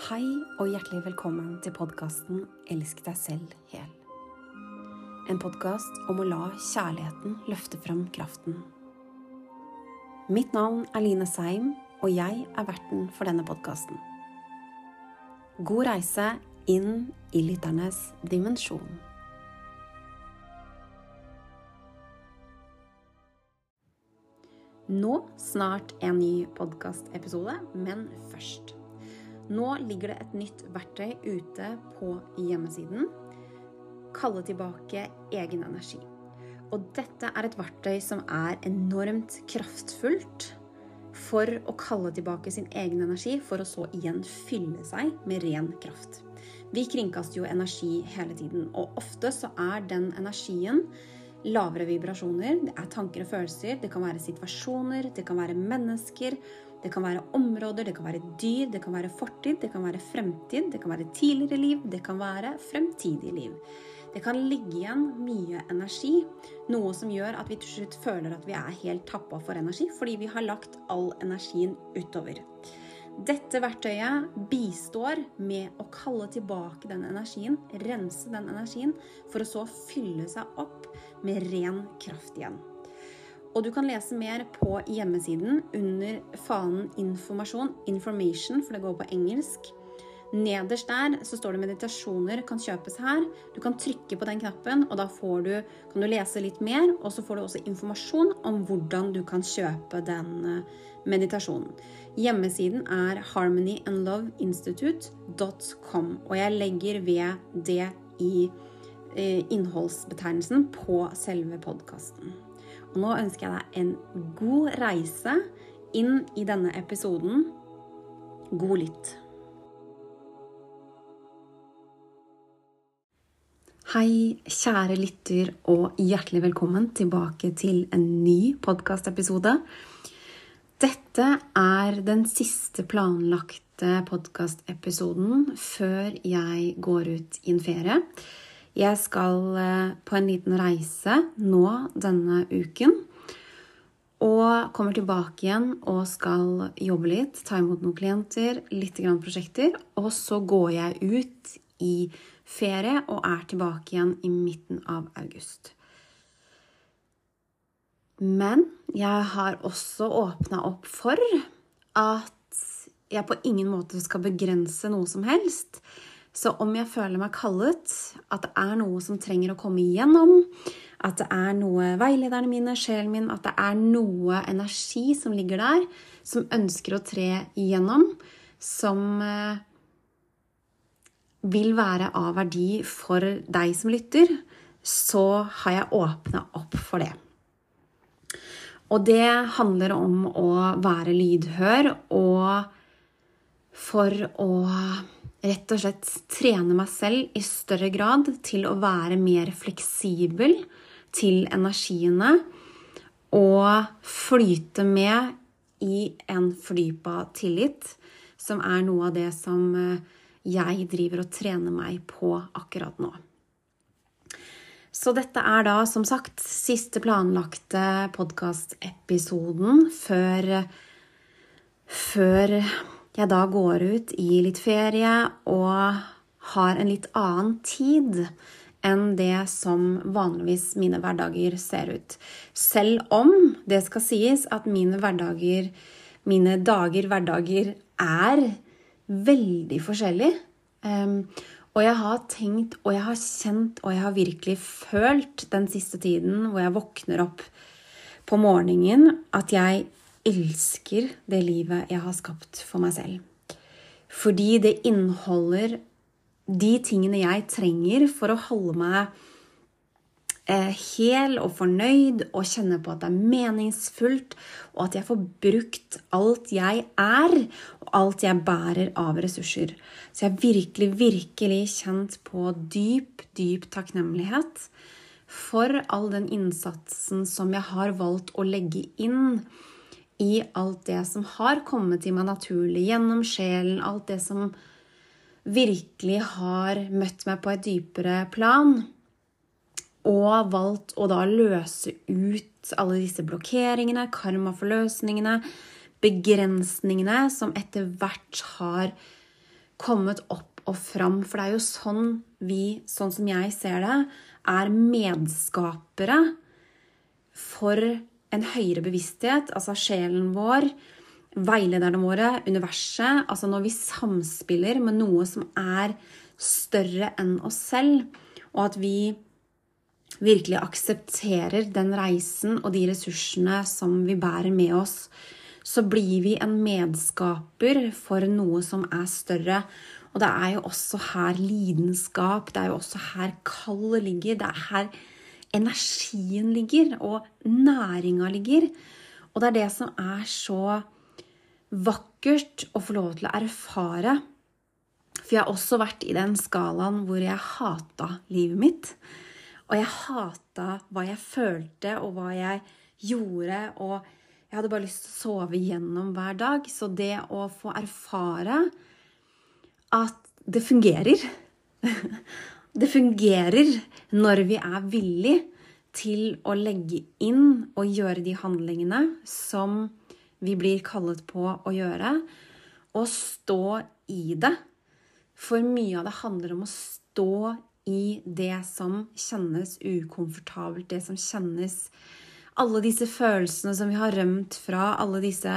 Hei og hjertelig velkommen til podkasten Elsk deg selv hel. En podkast om å la kjærligheten løfte frem kraften. Mitt navn er Line Seim, og jeg er verten for denne podkasten. God reise inn i lytternes dimensjon. Nå snart en ny podkastepisode, men først. Nå ligger det et nytt verktøy ute på hjemmesiden. Kalle tilbake egen energi. Og dette er et verktøy som er enormt kraftfullt for å kalle tilbake sin egen energi, for å så igjen fylle seg med ren kraft. Vi kringkaster jo energi hele tiden, og ofte så er den energien lavere vibrasjoner. Det er tanker og følelser, det kan være situasjoner, det kan være mennesker, det kan være områder, det kan være dyr, det kan være fortid, det kan være fremtid, det kan være tidligere liv, det kan være fremtidig liv. Det kan ligge igjen mye energi, noe som gjør at vi til slutt føler at vi er helt tappa for energi, fordi vi har lagt all energien utover. Dette verktøyet bistår med å kalle tilbake den energien, rense den energien, for å så fylle seg opp med ren kraft igjen. Og du kan lese mer på hjemmesiden under fanen 'informasjon', 'information', for det går på engelsk. Nederst der så står det 'meditasjoner kan kjøpes her'. Du kan trykke på den knappen, og da du, kan du lese litt mer. Og så får du også informasjon om hvordan du kan kjøpe den eh, meditasjonen. Hjemmesiden er harmonyandloveinstitute.com, og jeg legger ved det i eh, innholdsbetegnelsen på selve podkasten. Nå ønsker jeg deg en god reise inn i denne episoden. God lytt. Hei, kjære lytter, og hjertelig velkommen tilbake til en ny podkastepisode. Dette er den siste planlagte podkastepisoden før jeg går ut i en ferie. Jeg skal eh, på en liten reise nå denne uken. Og kommer tilbake igjen og skal jobbe litt, ta imot noen klienter, litt grann prosjekter. Og så går jeg ut i ferie og er tilbake igjen i midten av august. Men jeg har også åpna opp for at jeg på ingen måte skal begrense noe som helst. Så om jeg føler meg kallet, at det er noe som trenger å komme igjennom, at det er noe veilederne mine, sjelen min, at det er noe energi som ligger der, som ønsker å tre igjennom, som eh, vil være av verdi for deg som lytter, så har jeg åpna opp for det. Og det handler om å være lydhør og for å rett og slett trene meg selv i større grad til å være mer fleksibel til energiene og flyte med i en fordypa tillit, som er noe av det som eh, jeg driver og trener meg på akkurat nå. Så dette er da som sagt siste planlagte podkastepisoden før, før jeg da går ut i litt ferie og har en litt annen tid enn det som vanligvis mine hverdager ser ut. Selv om det skal sies at mine hverdager, mine dager, hverdager, er veldig forskjellige. Um, og jeg har tenkt, og jeg har kjent, og jeg har virkelig følt den siste tiden hvor jeg våkner opp på morgenen, at jeg elsker det livet jeg har skapt for meg selv. Fordi det inneholder de tingene jeg trenger for å holde meg eh, hel og fornøyd og kjenne på at det er meningsfullt, og at jeg får brukt alt jeg er, og alt jeg bærer av ressurser. Så jeg har virkelig, virkelig kjent på dyp, dyp takknemlighet for all den innsatsen som jeg har valgt å legge inn i alt det som har kommet til meg naturlig gjennom sjelen, alt det som virkelig har møtt meg på et dypere plan, og valgt å da løse ut alle disse blokkeringene, karmaforløsningene, begrensningene som etter hvert har kommet opp og fram. For det er jo sånn vi, sånn som jeg ser det, er medskapere for en høyere bevissthet, altså sjelen vår, veilederne våre, universet. Altså når vi samspiller med noe som er større enn oss selv, og at vi virkelig aksepterer den reisen og de ressursene som vi bærer med oss, så blir vi en medskaper for noe som er større. Og det er jo også her lidenskap, det er jo også her kallet ligger. Det er her energien ligger, og næringa ligger. Og det er det som er så vakkert å få lov til å erfare. For jeg har også vært i den skalaen hvor jeg hata livet mitt. Og jeg hata hva jeg følte, og hva jeg gjorde. Og jeg hadde bare lyst til å sove gjennom hver dag. Så det å få erfare at det fungerer Det fungerer når vi er villig til å legge inn og gjøre de handlingene som vi blir kallet på å gjøre, og stå i det. For mye av det handler om å stå i det som kjennes ukomfortabelt, det som kjennes Alle disse følelsene som vi har rømt fra, alle disse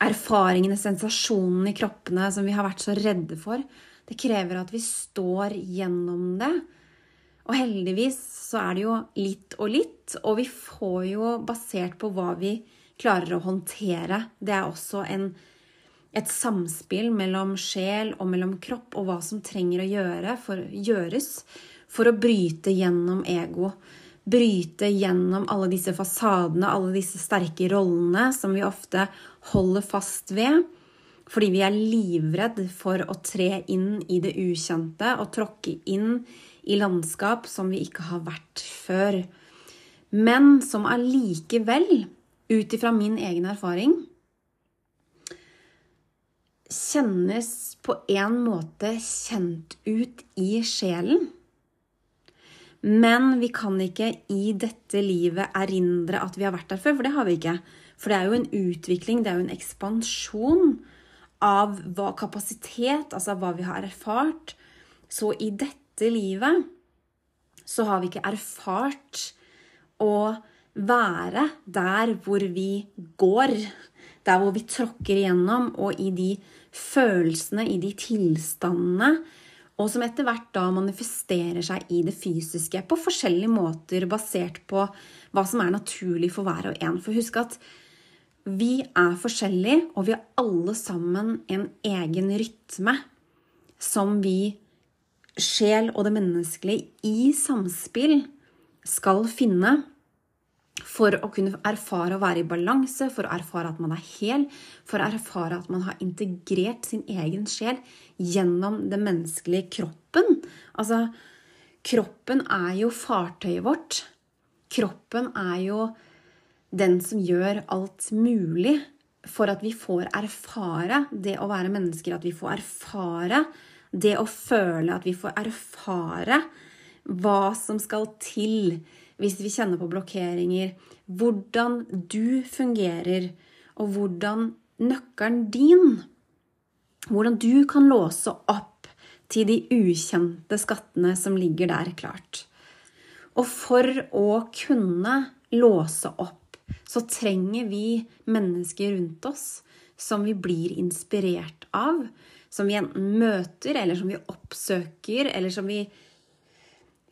erfaringene, sensasjonene i kroppene som vi har vært så redde for. Det krever at vi står gjennom det. Og heldigvis så er det jo litt og litt, og vi får jo basert på hva vi klarer å håndtere. Det er også en et samspill mellom sjel og mellom kropp, og hva som trenger å gjøre for, gjøres for å bryte gjennom ego. Bryte gjennom alle disse fasadene, alle disse sterke rollene som vi ofte holder fast ved. Fordi vi er livredd for å tre inn i det ukjente og tråkke inn i landskap som vi ikke har vært før. Men som allikevel, ut ifra min egen erfaring, kjennes på en måte kjent ut i sjelen. Men vi kan ikke i dette livet erindre at vi har vært der før, for det har vi ikke. For det er jo en utvikling, det er jo en ekspansjon av hva kapasitet, altså hva vi har erfart. Så i dette livet så har vi ikke erfart å være der hvor vi går, der hvor vi tråkker igjennom, og i de følelsene, i de tilstandene, og som etter hvert da manifesterer seg i det fysiske på forskjellige måter, basert på hva som er naturlig for hver og en. For husk at vi er forskjellige, og vi har alle sammen en egen rytme som vi, sjel og det menneskelige, i samspill skal finne for å kunne erfare å være i balanse, for å erfare at man er hel, for å erfare at man har integrert sin egen sjel gjennom den menneskelige kroppen. Altså, kroppen er jo fartøyet vårt. Kroppen er jo den som gjør alt mulig for at vi får erfare det å være mennesker, at vi får erfare det å føle, at vi får erfare hva som skal til hvis vi kjenner på blokkeringer, hvordan du fungerer, og hvordan nøkkelen din Hvordan du kan låse opp til de ukjente skattene som ligger der klart. Og for å kunne låse opp, så trenger vi mennesker rundt oss som vi blir inspirert av, som vi enten møter, eller som vi oppsøker, eller som vi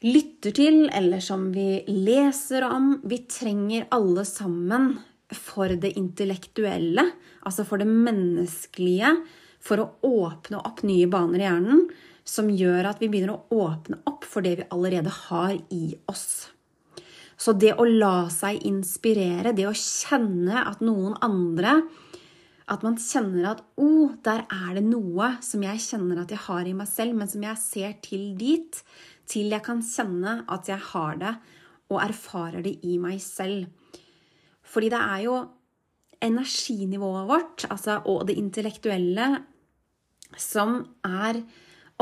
lytter til, eller som vi leser om. Vi trenger alle sammen for det intellektuelle, altså for det menneskelige, for å åpne opp nye baner i hjernen som gjør at vi begynner å åpne opp for det vi allerede har i oss. Så det å la seg inspirere, det å kjenne at noen andre At man kjenner at 'Å, oh, der er det noe som jeg kjenner at jeg har i meg selv', men som jeg ser til dit til jeg kan kjenne at jeg har det og erfarer det i meg selv. Fordi det er jo energinivået vårt altså, og det intellektuelle som er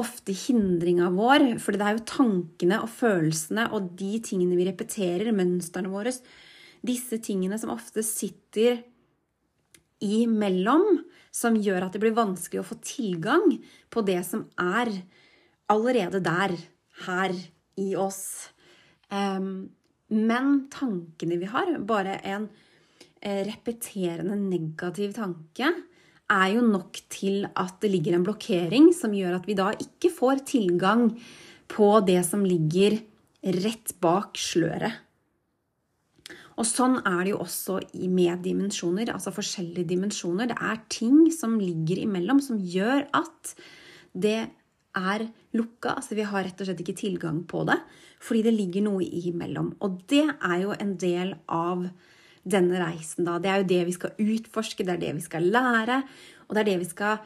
ofte hindringa vår. For det er jo tankene og følelsene og de tingene vi repeterer, mønstrene våre, disse tingene som ofte sitter imellom som gjør at det blir vanskelig å få tilgang på det som er allerede der, her i oss. Um, men tankene vi har, bare en eh, repeterende negativ tanke, er jo nok til at det ligger en blokkering som gjør at vi da ikke får tilgang på det som ligger rett bak sløret. Og sånn er det jo også med dimensjoner, altså forskjellige dimensjoner. Det er ting som ligger imellom, som gjør at det er lukka. Altså vi har rett og slett ikke tilgang på det, fordi det ligger noe imellom. Og det er jo en del av denne reisen, da. Det er jo det vi skal utforske, det er det vi skal lære. Og det er det vi skal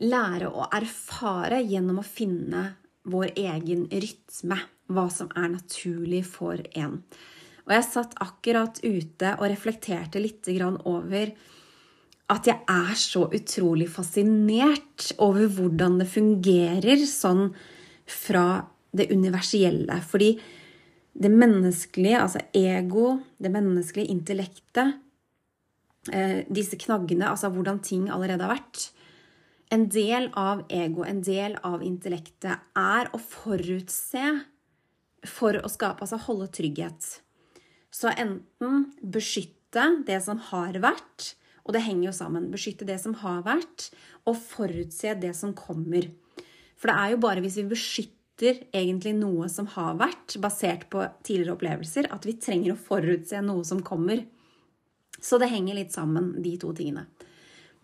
lære å erfare gjennom å finne vår egen rytme. Hva som er naturlig for en. Og jeg satt akkurat ute og reflekterte litt over at jeg er så utrolig fascinert over hvordan det fungerer sånn fra det universelle. Fordi det menneskelige, altså ego, det menneskelige intellektet, eh, disse knaggene, altså hvordan ting allerede har vært En del av ego, en del av intellektet, er å forutse for å skape, altså holde trygghet. Så enten beskytte det som har vært, og det henger jo sammen. Beskytte det som har vært, og forutse det som kommer. For det er jo bare hvis vi beskytter egentlig noe som har vært, basert på tidligere opplevelser, at vi trenger å forutse noe som kommer. Så det henger litt sammen, de to tingene.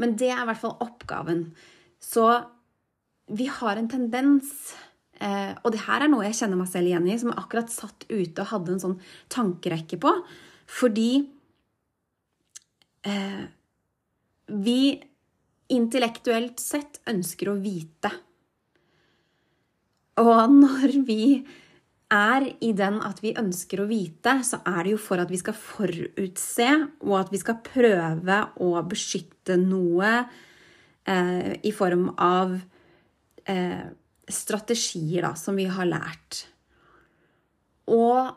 Men det er i hvert fall oppgaven. Så vi har en tendens Eh, og det her er noe jeg kjenner meg selv igjen i, som jeg akkurat satt ute og hadde en sånn tankerekke på. Fordi eh, vi intellektuelt sett ønsker å vite. Og når vi er i den at vi ønsker å vite, så er det jo for at vi skal forutse, og at vi skal prøve å beskytte noe eh, i form av eh, strategier da, som vi har lært. Og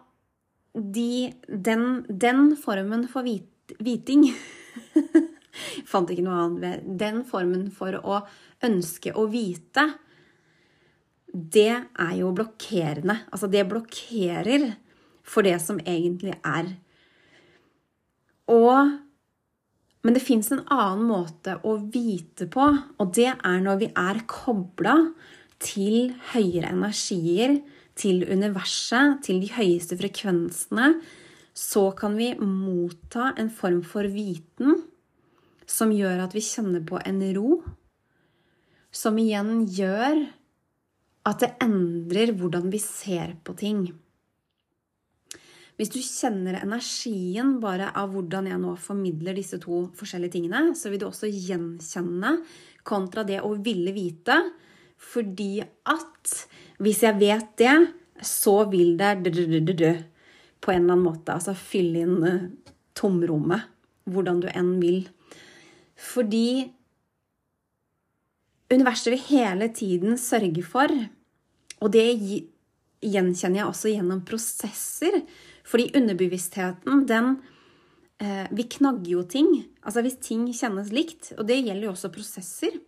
de, den, den, formen for vit, viting Fant ikke noe annet ved Den formen for å ønske å vite, det er jo blokkerende. Altså, det blokkerer for det som egentlig er. Og Men det fins en annen måte å vite på, og det er når vi er kobla til høyere energier, til universet, til de høyeste frekvensene, så kan vi motta en form for viten som gjør at vi kjenner på en ro, som igjen gjør at det endrer hvordan vi ser på ting. Hvis du kjenner energien bare av hvordan jeg nå formidler disse to forskjellige tingene, så vil du også gjenkjenne kontra det å ville vite fordi at hvis jeg vet det, så vil det på en eller annen måte. Altså fylle inn eh, tomrommet, hvordan du enn vil. Fordi universet vil hele tiden sørge for, og det gjenkjenner jeg også gjennom prosesser, fordi underbevisstheten, den eh, Vi knagger jo ting. Altså hvis ting kjennes likt, og det gjelder jo også prosesser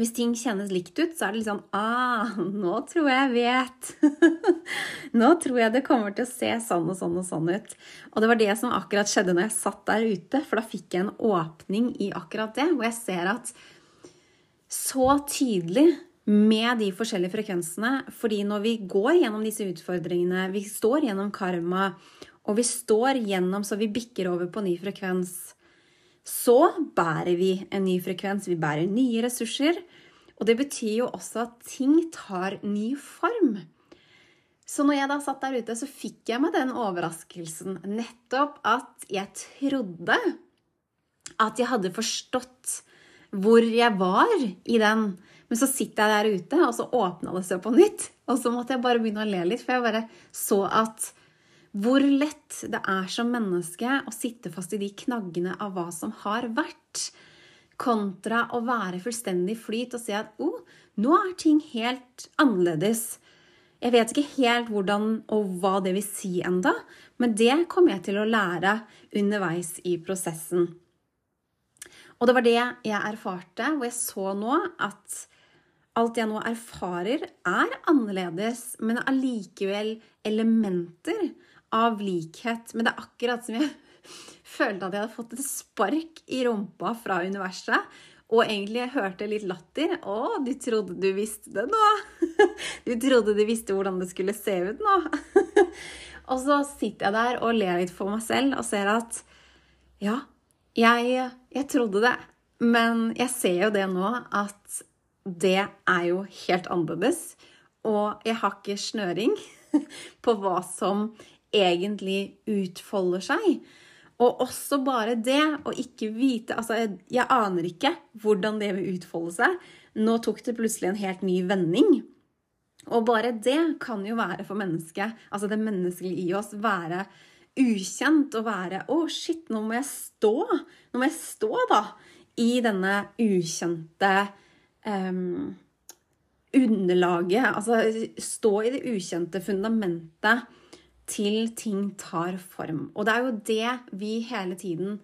hvis ting kjennes likt ut, så er det litt sånn Ah, nå tror jeg jeg vet. nå tror jeg det kommer til å se sånn og sånn og sånn ut. Og det var det som akkurat skjedde når jeg satt der ute, for da fikk jeg en åpning i akkurat det, hvor jeg ser at så tydelig med de forskjellige frekvensene, fordi når vi går gjennom disse utfordringene, vi står gjennom karma, og vi står gjennom så vi bikker over på ny frekvens, så bærer vi en ny frekvens, vi bærer nye ressurser. Og det betyr jo også at ting tar ny form. Så når jeg da satt der ute, så fikk jeg meg den overraskelsen nettopp at jeg trodde at jeg hadde forstått hvor jeg var i den. Men så sitter jeg der ute, og så åpna det seg på nytt. Og så måtte jeg bare begynne å le litt, for jeg bare så at hvor lett det er som menneske å sitte fast i de knaggene av hva som har vært, kontra å være fullstendig flyt og se at oh, nå er ting helt annerledes. Jeg vet ikke helt hvordan og hva det vil si enda, men det kommer jeg til å lære underveis i prosessen. Og det var det jeg erfarte, hvor jeg så nå at alt jeg nå erfarer, er annerledes, men allikevel elementer av likhet. Men det er akkurat som jeg følte at jeg hadde fått et spark i rumpa fra universet. Og egentlig hørte litt latter. 'Å, du trodde du visste det nå?' 'Du trodde du visste hvordan det skulle se ut nå?' og så sitter jeg der og ler litt for meg selv og ser at ja, jeg, jeg trodde det. Men jeg ser jo det nå at det er jo helt annerledes. Og jeg har ikke snøring på hva som egentlig utfolder seg. Og også bare det å ikke vite Altså, jeg, jeg, aner ikke hvordan det vil utfolde seg. Nå tok det plutselig en helt ny vending. Og bare det kan jo være for mennesket, altså det menneskelige i oss, være ukjent og være Å, oh, shit, nå må jeg stå. Nå må jeg stå, da, i denne ukjente um, underlaget. Altså stå i det ukjente fundamentet til ting tar form. Og det er jo det vi hele tiden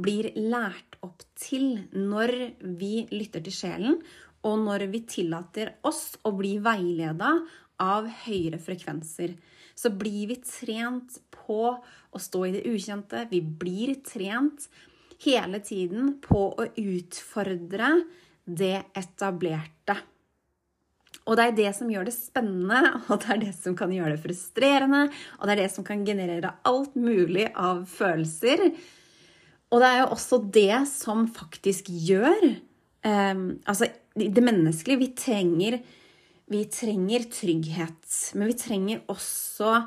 blir lært opp til når vi lytter til sjelen, og når vi tillater oss å bli veileda av høyere frekvenser. Så blir vi trent på å stå i det ukjente. Vi blir trent hele tiden på å utfordre det etablerte. Og det er det som gjør det spennende, og det er det som kan gjøre det frustrerende, og det er det som kan generere alt mulig av følelser. Og det er jo også det som faktisk gjør um, Altså, det menneskelige Vi trenger, vi trenger trygghet, men vi trenger også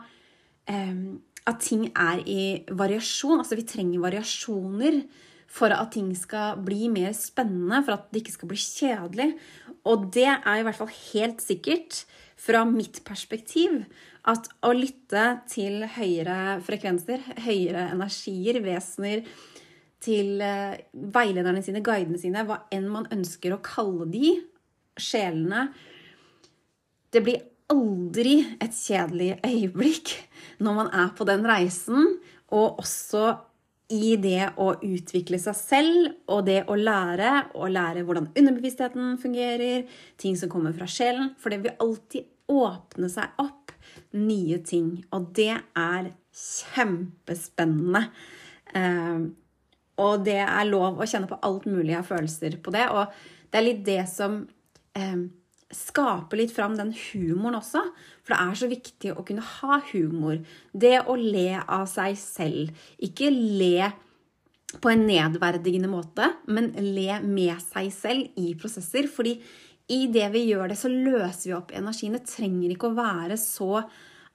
um, at ting er i variasjon. Altså, vi trenger variasjoner for at ting skal bli mer spennende, for at det ikke skal bli kjedelig. Og det er i hvert fall helt sikkert, fra mitt perspektiv, at å lytte til høyere frekvenser, høyere energier, vesener, til eh, veilederne sine, guidene sine, hva enn man ønsker å kalle de, sjelene Det blir aldri et kjedelig øyeblikk når man er på den reisen, og også i det å utvikle seg selv og det å lære, og lære hvordan underbevisstheten fungerer, ting som kommer fra sjelen. For det vil alltid åpne seg opp nye ting. Og det er kjempespennende. Eh, og det er lov å kjenne på alt mulig av følelser på det. Og det er litt det som eh, skaper litt fram den humoren også. For det er så viktig å kunne ha humor. Det å le av seg selv. Ikke le på en nedverdigende måte, men le med seg selv i prosesser. Fordi i det vi gjør det, så løser vi opp energien. Det trenger ikke å være så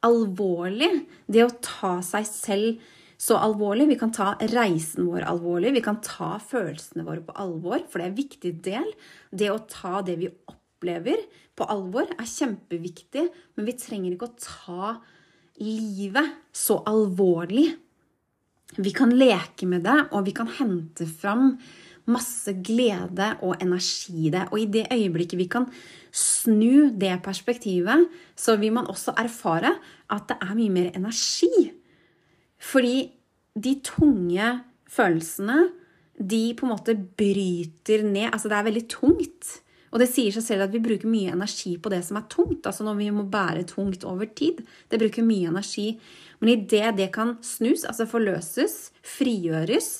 alvorlig. Det å ta seg selv så alvorlig. Vi kan ta reisen vår alvorlig. Vi kan ta følelsene våre på alvor, for det er en viktig del. Det å ta det vi opplever opplever, på alvor, er kjempeviktig, men vi trenger ikke å ta livet så alvorlig. Vi kan leke med det, og vi kan hente fram masse glede og energi i det. Og i det øyeblikket vi kan snu det perspektivet, så vil man også erfare at det er mye mer energi. Fordi de tunge følelsene, de på en måte bryter ned Altså, det er veldig tungt. Og det sier seg selv at vi bruker mye energi på det som er tungt. Altså når vi må bære tungt over tid. Det bruker mye energi. Men idet det kan snus, altså forløses, frigjøres,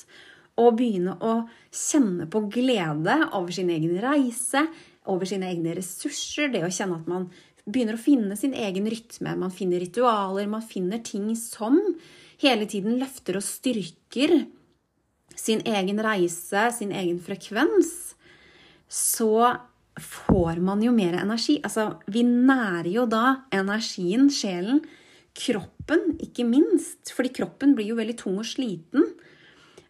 og begynne å kjenne på glede over sin egen reise, over sine egne ressurser, det å kjenne at man begynner å finne sin egen rytme, man finner ritualer, man finner ting som hele tiden løfter og styrker sin egen reise, sin egen frekvens, så får man jo mer energi. Altså, vi nærer jo da energien, sjelen, kroppen, ikke minst. Fordi kroppen blir jo veldig tung og sliten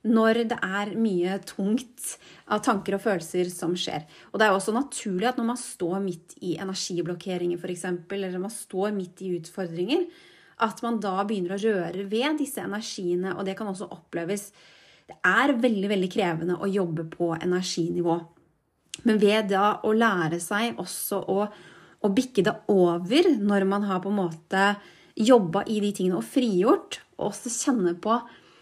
når det er mye tungt av tanker og følelser som skjer. Og det er jo også naturlig at når man står midt i energiblokkeringer f.eks., eller man står midt i utfordringer, at man da begynner å røre ved disse energiene, og det kan også oppleves Det er veldig, veldig krevende å jobbe på energinivå. Men ved da å lære seg også å, å bikke det over når man har på en måte jobba i de tingene og frigjort, og også kjenne på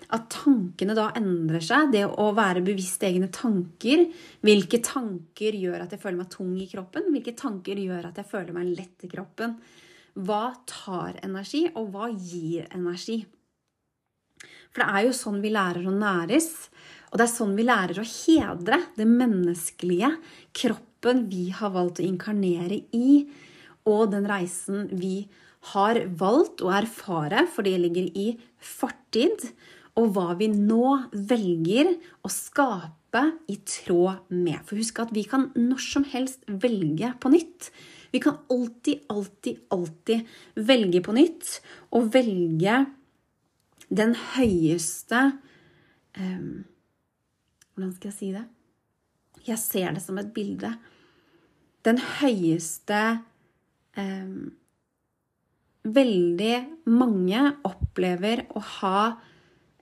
At tankene da endrer seg. Det å være bevisst egne tanker. Hvilke tanker gjør at jeg føler meg tung i kroppen? Hvilke tanker gjør at jeg føler meg lett i kroppen? Hva tar energi, og hva gir energi? For det er jo sånn vi lærer å næres. Og det er sånn vi lærer å hedre det menneskelige, kroppen vi har valgt å inkarnere i, og den reisen vi har valgt å erfare, for det ligger i fortid, og hva vi nå velger å skape i tråd med. For husk at vi kan når som helst velge på nytt. Vi kan alltid, alltid, alltid velge på nytt, og velge den høyeste um, Hvordan skal jeg si det? Jeg ser det som et bilde. Den høyeste eh, Veldig mange opplever å ha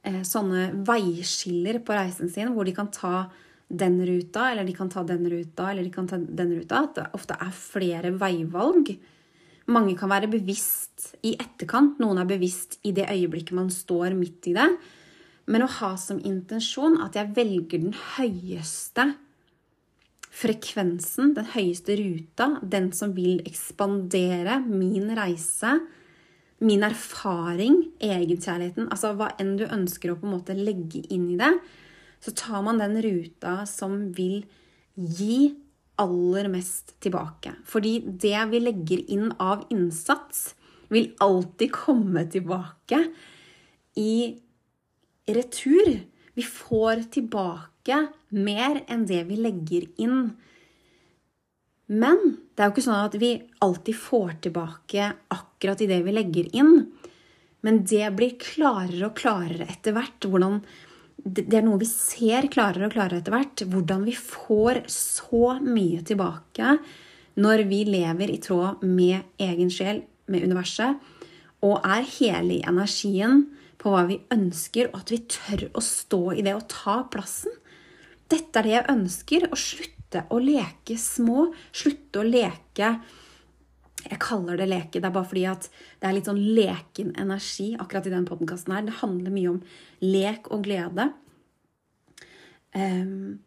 eh, sånne veiskiller på reisen sin, hvor de kan ta den ruta, eller de kan ta den ruta, eller de kan ta den ruta. At det ofte er flere veivalg. Mange kan være bevisst i etterkant, noen er bevisst i det øyeblikket man står midt i det. Men å ha som intensjon at jeg velger den høyeste frekvensen, den høyeste ruta, den som vil ekspandere min reise, min erfaring, egenkjærligheten, altså hva enn du ønsker å på en måte legge inn i det, så tar man den ruta som vil gi aller mest tilbake. Fordi det vi legger inn av innsats, vil alltid komme tilbake i retur. Vi får tilbake mer enn det vi legger inn. Men det er jo ikke sånn at vi alltid får tilbake akkurat i det vi legger inn. Men det blir klarere og klarere etter hvert hvordan det er noe vi ser klarere og klarere etter hvert. Hvordan vi får så mye tilbake når vi lever i tråd med egen sjel, med universet, og er hele i energien på hva vi ønsker, og at vi tør å stå i det og ta plassen. Dette er det jeg ønsker. Å slutte å leke små. Slutte å leke jeg kaller det leke. Det er bare fordi at det er litt sånn leken energi akkurat i den podkasten her. Det handler mye om lek og glede. Um,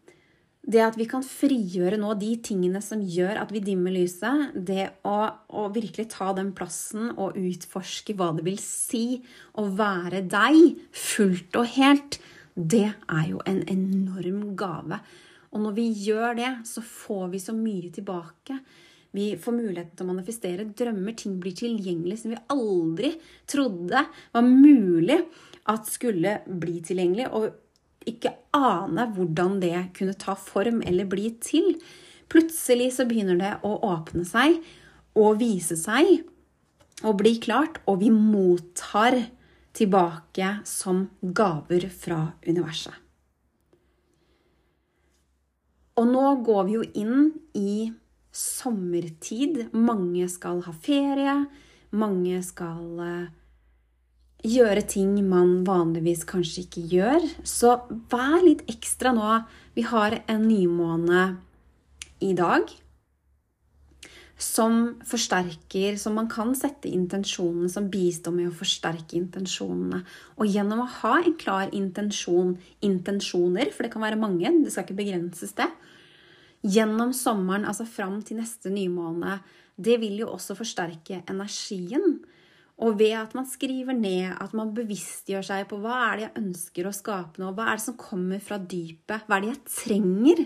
det at vi kan frigjøre nå de tingene som gjør at vi dimmer lyset, det å, å, virkelig ta den plassen og utforske hva det vil si å være deg fullt og helt, det er jo en enorm gave. Og når vi gjør det, så får vi så mye tilbake. Vi får muligheten til å manifestere drømmer. Ting blir tilgjengelig som vi aldri trodde var mulig at skulle bli tilgjengelig. Og ikke ane hvordan det kunne ta form eller bli til. Plutselig så begynner det å åpne seg og vise seg og bli klart, og vi mottar tilbake som gaver fra universet. Og nå går vi jo inn i sommertid. Mange skal ha ferie. Mange skal eh, gjøre ting man vanligvis kanskje ikke gjør. Så vær litt ekstra nå. Vi har en nymåne i dag som forsterker Som man kan sette intensjonene, som bistår med å forsterke intensjonene. Og gjennom å ha en klar intensjon, intensjoner, for det kan være mange, det skal ikke begrenses det, gjennom sommeren, altså fram til neste nymåne, det vil jo også forsterke energien. Og ved at man skriver ned, at man bevisstgjør seg på hva er det jeg ønsker å skape nå, hva er det som kommer fra dypet, hva er det jeg trenger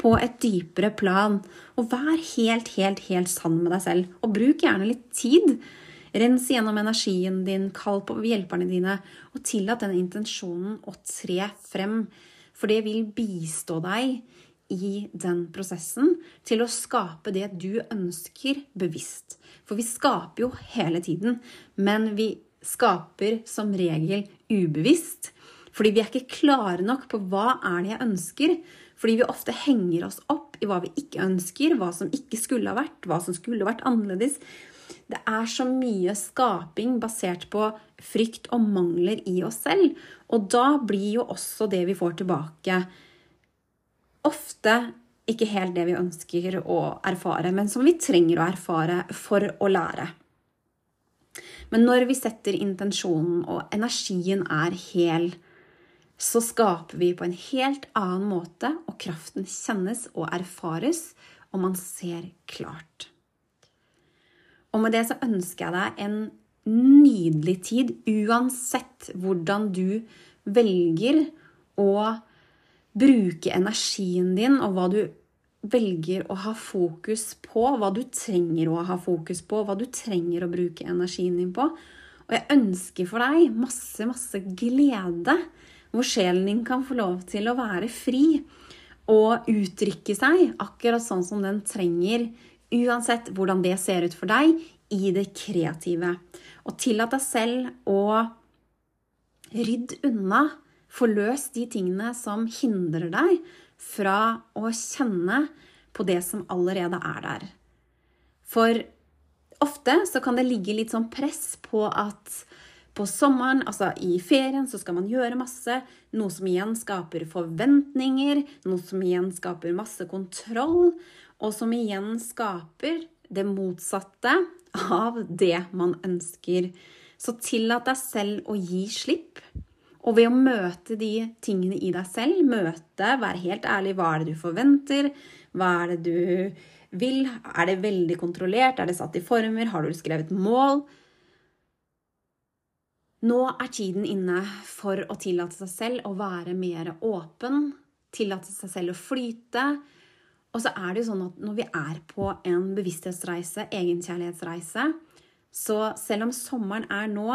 på et dypere plan, og vær helt, helt, helt sann med deg selv. Og bruk gjerne litt tid. Rens gjennom energien din, kall på hjelperne dine, og tillat den intensjonen å tre frem. For det vil bistå deg i den prosessen til å skape det du ønsker bevisst. For vi skaper jo hele tiden, men vi skaper som regel ubevisst. Fordi vi er ikke klare nok på hva er det jeg ønsker. Fordi vi ofte henger oss opp i hva vi ikke ønsker, hva som ikke skulle ha vært, hva som skulle vært annerledes. Det er så mye skaping basert på frykt og mangler i oss selv. Og da blir jo også det vi får tilbake, ofte ikke helt det vi ønsker å erfare, men som vi trenger å erfare for å lære. Men når vi setter intensjonen, og energien er hel, så skaper vi på en helt annen måte, og kraften kjennes og erfares, og man ser klart. Og med det så ønsker jeg deg en nydelig tid, uansett hvordan du velger å bruke energien din, og hva du velger å ha fokus på, hva du trenger å ha fokus på, hva du trenger å bruke energien din på. Og jeg ønsker for deg masse, masse glede, hvor sjelen din kan få lov til å være fri og uttrykke seg akkurat sånn som den trenger, uansett hvordan det ser ut for deg i det kreative. Og tillat deg selv å rydde unna, få løst de tingene som hindrer deg fra å kjenne på det som allerede er der. For ofte så kan det ligge litt sånn press på at på sommeren, altså i ferien, så skal man gjøre masse. Noe som igjen skaper forventninger, noe som igjen skaper masse kontroll, og som igjen skaper det motsatte av det man ønsker. Så tillat deg selv å gi slipp. Og ved å møte de tingene i deg selv, møte, være helt ærlig hva er det du forventer, hva er det du vil, er det veldig kontrollert, er det satt i former, har du skrevet mål? Nå er tiden inne for å tillate seg selv å være mer åpen, tillate seg selv å flyte. Og så er det jo sånn at når vi er på en bevissthetsreise, egenkjærlighetsreise, så selv om sommeren er nå,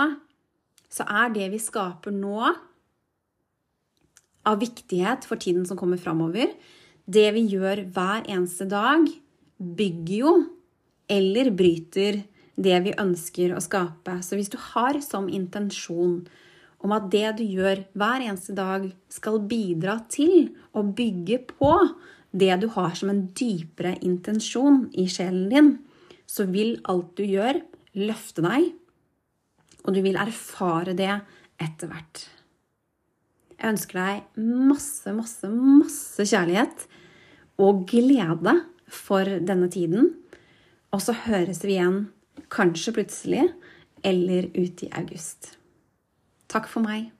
så er det vi skaper nå, av viktighet for tiden som kommer framover. Det vi gjør hver eneste dag, bygger jo eller bryter det vi ønsker å skape. Så hvis du har som intensjon om at det du gjør hver eneste dag, skal bidra til å bygge på det du har som en dypere intensjon i sjelen din, så vil alt du gjør, løfte deg og du vil erfare det etter hvert. Jeg ønsker deg masse, masse, masse kjærlighet og glede for denne tiden. Og så høres vi igjen kanskje plutselig eller ut i august. Takk for meg.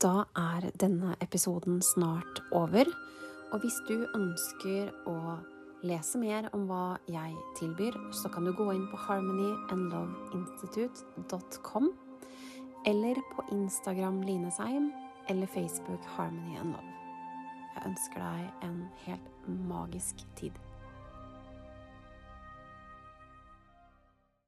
Da er denne episoden snart over. Og hvis du ønsker å lese mer om hva jeg tilbyr, så kan du gå inn på harmonyandloveinstitute.com, eller på Instagram Linesheim, eller Facebook Harmony and Love. Jeg ønsker deg en helt magisk tid.